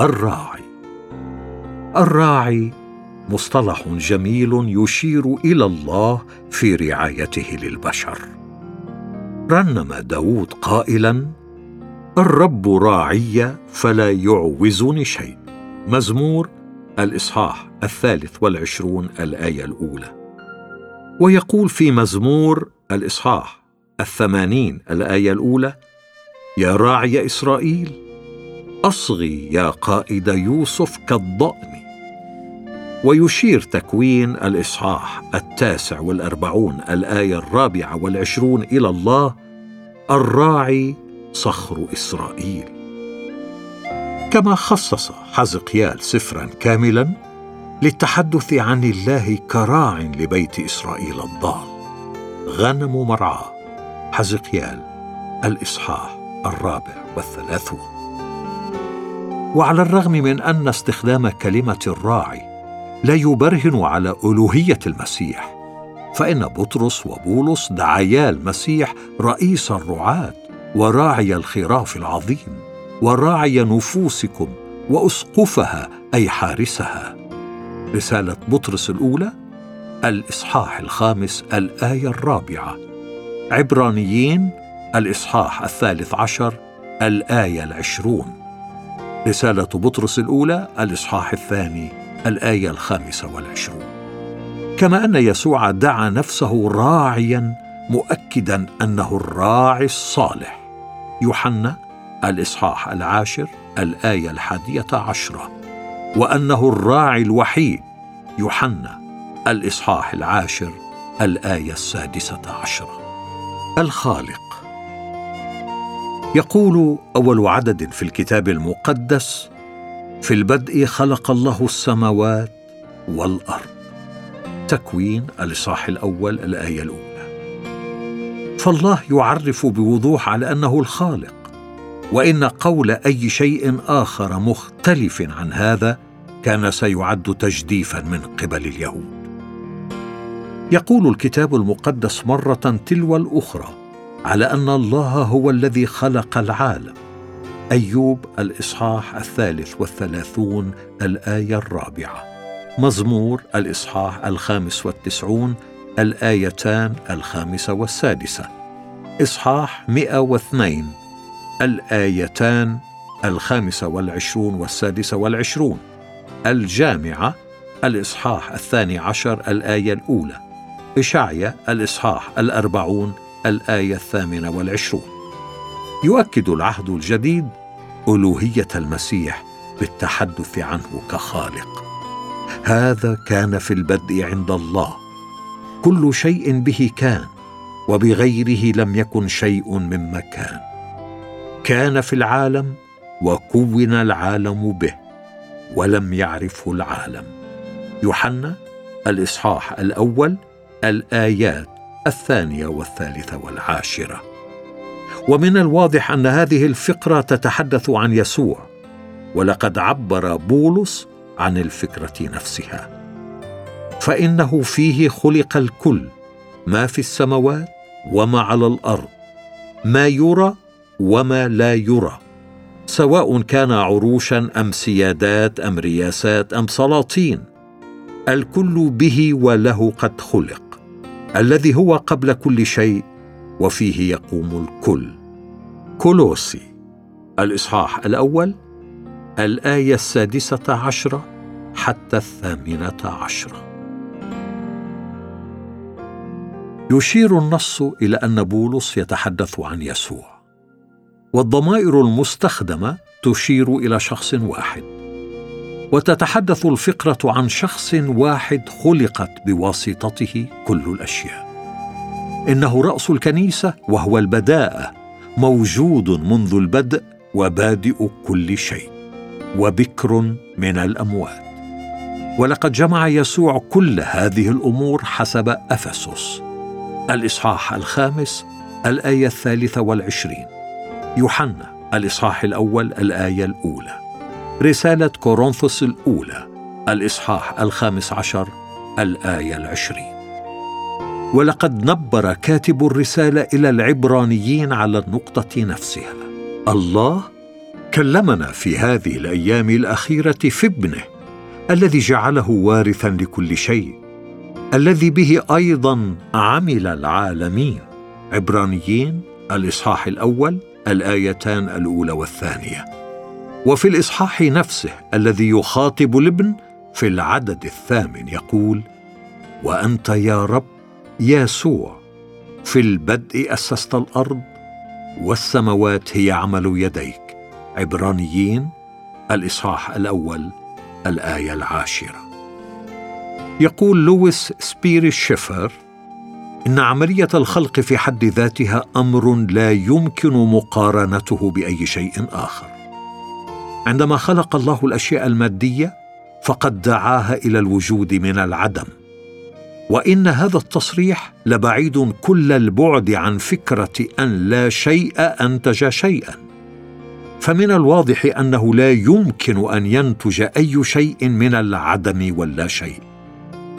الراعي. الراعي مصطلح جميل يشير إلى الله في رعايته للبشر. رنم داود قائلا الرب راعي فلا يعوزني شيء. مزمور الإصحاح الثالث والعشرون الآية الأولى. ويقول في مزمور الإصحاح الثمانين الآية الأولى يا راعي إسرائيل أصغي يا قائد يوسف كالضأن. ويشير تكوين الإصحاح التاسع والأربعون الآية الرابعة والعشرون إلى الله الراعي صخر إسرائيل. كما خصص حزقيال سفرا كاملا للتحدث عن الله كراع لبيت إسرائيل الضال. غنم مرعاه حزقيال الإصحاح الرابع والثلاثون. وعلى الرغم من أن استخدام كلمة الراعي لا يبرهن على ألوهية المسيح فإن بطرس وبولس دعايا المسيح رئيس الرعاة وراعي الخراف العظيم وراعي نفوسكم وأسقفها أي حارسها. رسالة بطرس الأولى الإصحاح الخامس الآية الرابعة. عبرانيين الإصحاح الثالث عشر الآية العشرون. رسالة بطرس الأولى الإصحاح الثاني الآية الخامسة والعشرون. كما أن يسوع دعا نفسه راعيا مؤكدا أنه الراعي الصالح. يوحنا الإصحاح العاشر الآية الحادية عشرة. وأنه الراعي الوحيد. يوحنا الإصحاح العاشر الآية السادسة عشرة. الخالق. يقول أول عدد في الكتاب المقدس في البدء خلق الله السماوات والأرض. تكوين الإصحاح الأول الآية الأولى. فالله يعرف بوضوح على أنه الخالق وإن قول أي شيء آخر مختلف عن هذا كان سيعد تجديفا من قبل اليهود. يقول الكتاب المقدس مرة تلو الأخرى على أن الله هو الذي خلق العالم. أيوب الإصحاح الثالث والثلاثون الآية الرابعة. مزمور الإصحاح الخامس والتسعون الآيتان الخامسه والسادسة. إصحاح 102 الآيتان الخامسه والعشرون والسادسة والعشرون. الجامعة الإصحاح الثاني عشر الآية الأولى. اشعيا الإصحاح الأربعون الآية الثامنة والعشرون. يؤكد العهد الجديد ألوهية المسيح بالتحدث عنه كخالق. هذا كان في البدء عند الله. كل شيء به كان وبغيره لم يكن شيء مما كان كان في العالم وكون العالم به ولم يعرفه العالم. يوحنا الإصحاح الأول الآيات الثانية والثالثة والعاشرة. ومن الواضح أن هذه الفقرة تتحدث عن يسوع ولقد عبر بولس عن الفكرة نفسها. فإنه فيه خلق الكل ما في السماوات وما على الأرض ما يرى وما لا يرى سواء كان عروشا أم سيادات أم رياسات أم سلاطين. الكل به وله قد خلق. الذي هو قبل كل شيء وفيه يقوم الكل. كولوسي الإصحاح الأول الآية السادسة عشرة حتى الثامنة عشرة. يشير النص إلى أن بولس يتحدث عن يسوع. والضمائر المستخدمة تشير إلى شخص واحد. وتتحدث الفقرة عن شخص واحد خلقت بواسطته كل الأشياء. إنه رأس الكنيسة وهو البداءه موجود منذ البدء وبادئ كل شيء وبكر من الأموات. ولقد جمع يسوع كل هذه الأمور حسب أفسس. الإصحاح الخامس الآية الثالثة والعشرين. يوحنا الإصحاح الأول الآية الأولى. رسالة كورنثوس الأولى الإصحاح الخامس عشر الآية العشرين. ولقد نبر كاتب الرسالة إلى العبرانيين على النقطة نفسها. الله كلمنا في هذه الأيام الأخيرة في ابنه الذي جعله وارثا لكل شيء الذي به أيضا عمل العالمين. عبرانيين الإصحاح الأول الآيتان الأولى والثانية. وفي الإصحاح نفسه الذي يخاطب الابن في العدد الثامن يقول وأنت يا رب يسوع في البدء أسست الأرض والسماوات هي عمل يديك. عبرانيين الإصحاح الأول الآية العاشرة. يقول لويس سبيري شيفر إن عملية الخلق في حد ذاتها أمر لا يمكن مقارنته بأي شيء آخر. عندما خلق الله الأشياء المادية فقد دعاها إلى الوجود من العدم. وإن هذا التصريح لبعيد كل البعد عن فكرة أن لا شيء أنتج شيئا. فمن الواضح أنه لا يمكن أن ينتج أي شيء من العدم واللا شيء.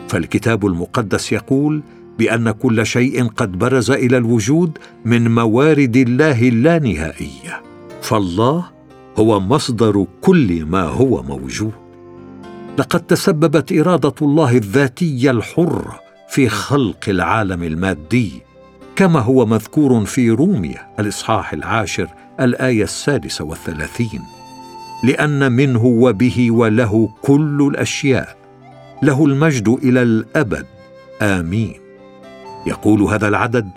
فالكتاب المقدس يقول بأن كل شيء قد برز إلى الوجود من موارد الله اللانهائيه فالله هو مصدر كل ما هو موجود. لقد تسببت إرادة الله الذاتية الحرة في خلق العالم المادي كما هو مذكور في روميا الإصحاح العاشر الآية السادسة والثلاثين. لأن منه وبه وله كل الأشياء له المجد إلى الأبد. آمين. يقول هذا العدد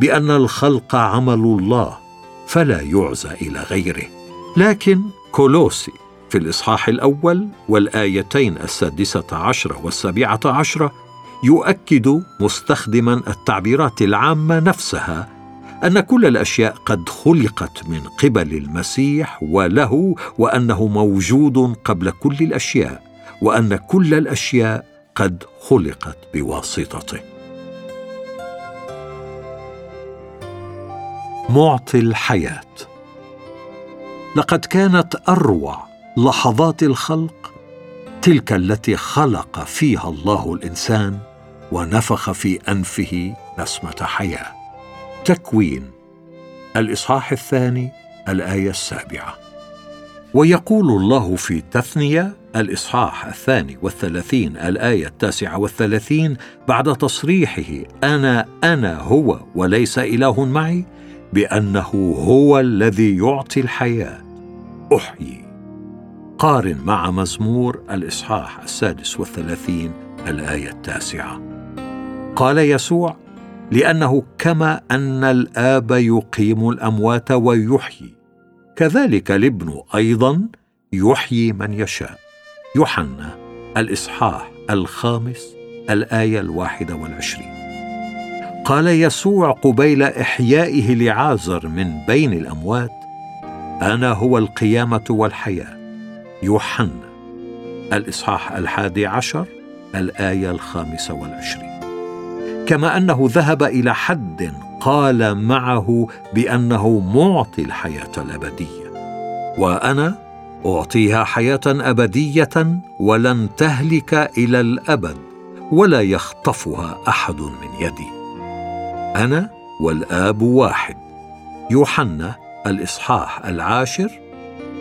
بأن الخلق عمل الله فلا يعزى إلى غيره. لكن كولوسي في الإصحاح الأول والآيتين السادسة عشره والسابعة عشره يؤكد مستخدما التعبيرات العامة نفسها أن كل الأشياء قد خلقت من قبل المسيح وله وأنه موجود قبل كل الأشياء وأن كل الأشياء قد خلقت بواسطته. معطي الحياة. لقد كانت أروع لحظات الخلق تلك التي خلق فيها الله الإنسان ونفخ في أنفه نسمة حياة. تكوين الإصحاح الثاني الآية السابعة. ويقول الله في تثنية الإصحاح الثاني والثلاثين الآية التاسعة والثلاثين بعد تصريحه أنا أنا هو وليس إله معي بأنه هو الذي يعطي الحياة. أحيي. قارن مع مزمور الإصحاح السادس والثلاثين الآية التاسعة. قال يسوع لأنه كما أن الآب يقيم الأموات ويحيي كذلك الابن أيضا يحيي من يشاء. يوحنا الإصحاح الخامس الآية الواحدة والعشرين. قال يسوع قبيل إحيائه لعازر من بين الأموات أنا هو القيامة والحياة. يوحنا الإصحاح الحادي عشر الآية الخامسة والعشرين. كما أنه ذهب إلى حد قال معه بأنه معطي الحياة الأبدية. وأنا أعطيها حياة أبدية ولن تهلك إلى الأبد ولا يخطفها أحد من يدي. أنا والآب واحد. يوحنا الإصحاح العاشر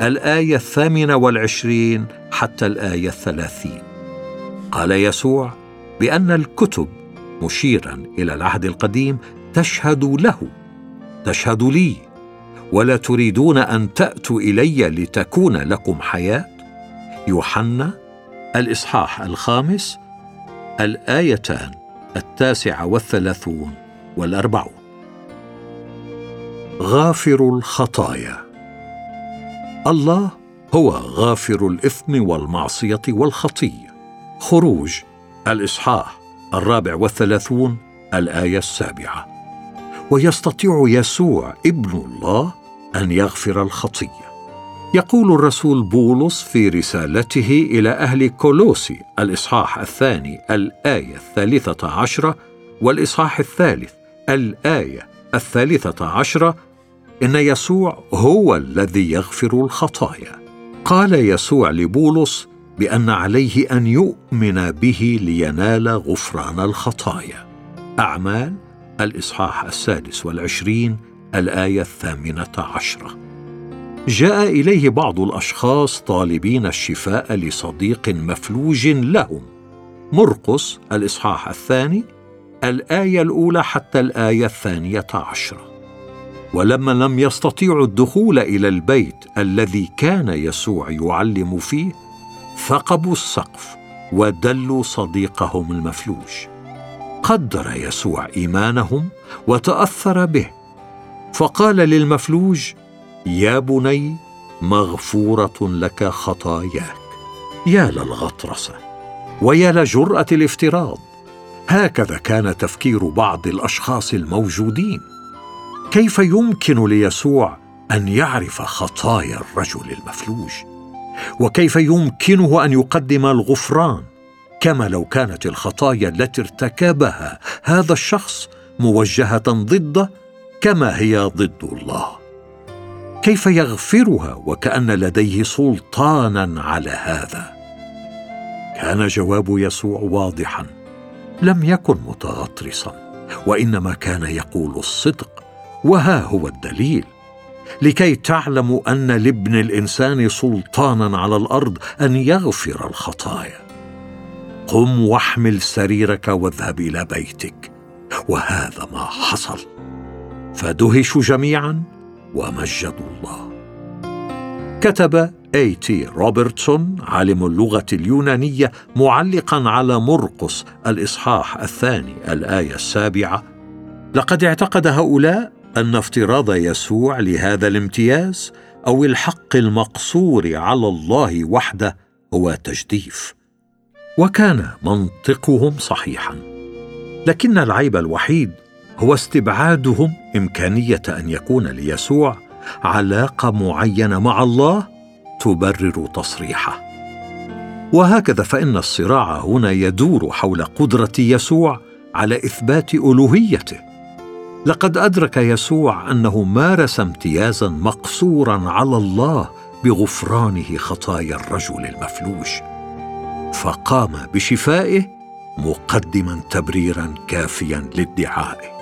الآية الثامنة والعشرين حتى الآية الثلاثين. قال يسوع بأن الكتب مشيرا إلى العهد القديم تشهد له تشهد لي ولا تريدون أن تأتوا إلي لتكون لكم حياة؟ يوحنا الإصحاح الخامس الآيتان التاسعة والثلاثون والأربعون. غافر الخطايا. الله هو غافر الإثم والمعصية والخطيه خروج الإصحاح الرابع والثلاثون الآية السابعة. ويستطيع يسوع ابن الله أن يغفر الخطيه يقول الرسول بولس في رسالته إلى أهل كولوسي الإصحاح الثاني الآية الثالثة عشرة والإصحاح الثالث الآية الثالثة عشرة إن يسوع هو الذي يغفر الخطايا. قال يسوع لبولس بأن عليه أن يؤمن به لينال غفران الخطايا. أعمال الإصحاح السادس والعشرين الآية الثامنة عشرة. جاء إليه بعض الأشخاص طالبين الشفاء لصديق مفلوج لهم. مرقس الإصحاح الثاني الآية الأولى حتى الآية الثانية عشرة. ولما لم يستطيعوا الدخول إلى البيت الذي كان يسوع يعلم فيه ثقبوا السقف ودلوا صديقهم المفلوج. قدر يسوع إيمانهم وتأثر به. فقال للمفلوج يا بني مغفورة لك خطاياك. يا للغطرسه ويا لجراه الافتراض. هكذا كان تفكير بعض الأشخاص الموجودين. كيف يمكن ليسوع أن يعرف خطايا الرجل المفلوج؟ وكيف يمكنه أن يقدم الغفران؟ كما لو كانت الخطايا التي ارتكبها هذا الشخص موجهة ضده كما هي ضد الله. كيف يغفرها وكأن لديه سلطانا على هذا؟ كان جواب يسوع واضحا لم يكن متغطرسا وإنما كان يقول الصدق وها هو الدليل. لكي تعلموا أن لابن الإنسان سلطانا على الأرض أن يغفر الخطايا. قم واحمل سريرك واذهب إلى بيتك. وهذا ما حصل. فدهشوا جميعا ومجدوا الله. كتب اي تي روبرتسون عالم اللغة اليونانية معلقا على مرقس الإصحاح الثاني الآية السابعة لقد اعتقد هؤلاء أن افتراض يسوع لهذا الامتياز أو الحق المقصور على الله وحده هو تجديف. وكان منطقهم صحيحا لكن العيب الوحيد هو استبعادهم إمكانية أن يكون ليسوع علاقة معينة مع الله تبرر تصريحه. وهكذا فإن الصراع هنا يدور حول قدرة يسوع على إثبات ألوهيته. لقد أدرك يسوع أنه مارس امتيازا مقصورا على الله بغفرانه خطايا الرجل المفلوج فقام بشفائه مقدما تبريرا كافيا لادعائه.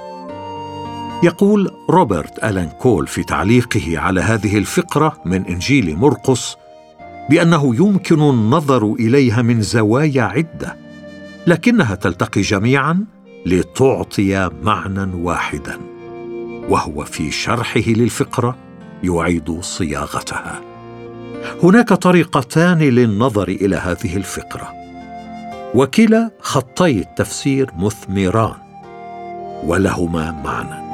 يقول روبرت ألان كول في تعليقه على هذه الفقرة من إنجيل مرقس بأنه يمكن النظر إليها من زوايا عدة لكنها تلتقي جميعا لتعطي معنى واحدا وهو في شرحه للفقرة يعيد صياغتها. هناك طريقتان للنظر إلى هذه الفقرة. وكلا خطي التفسير مثمران ولهما معنى.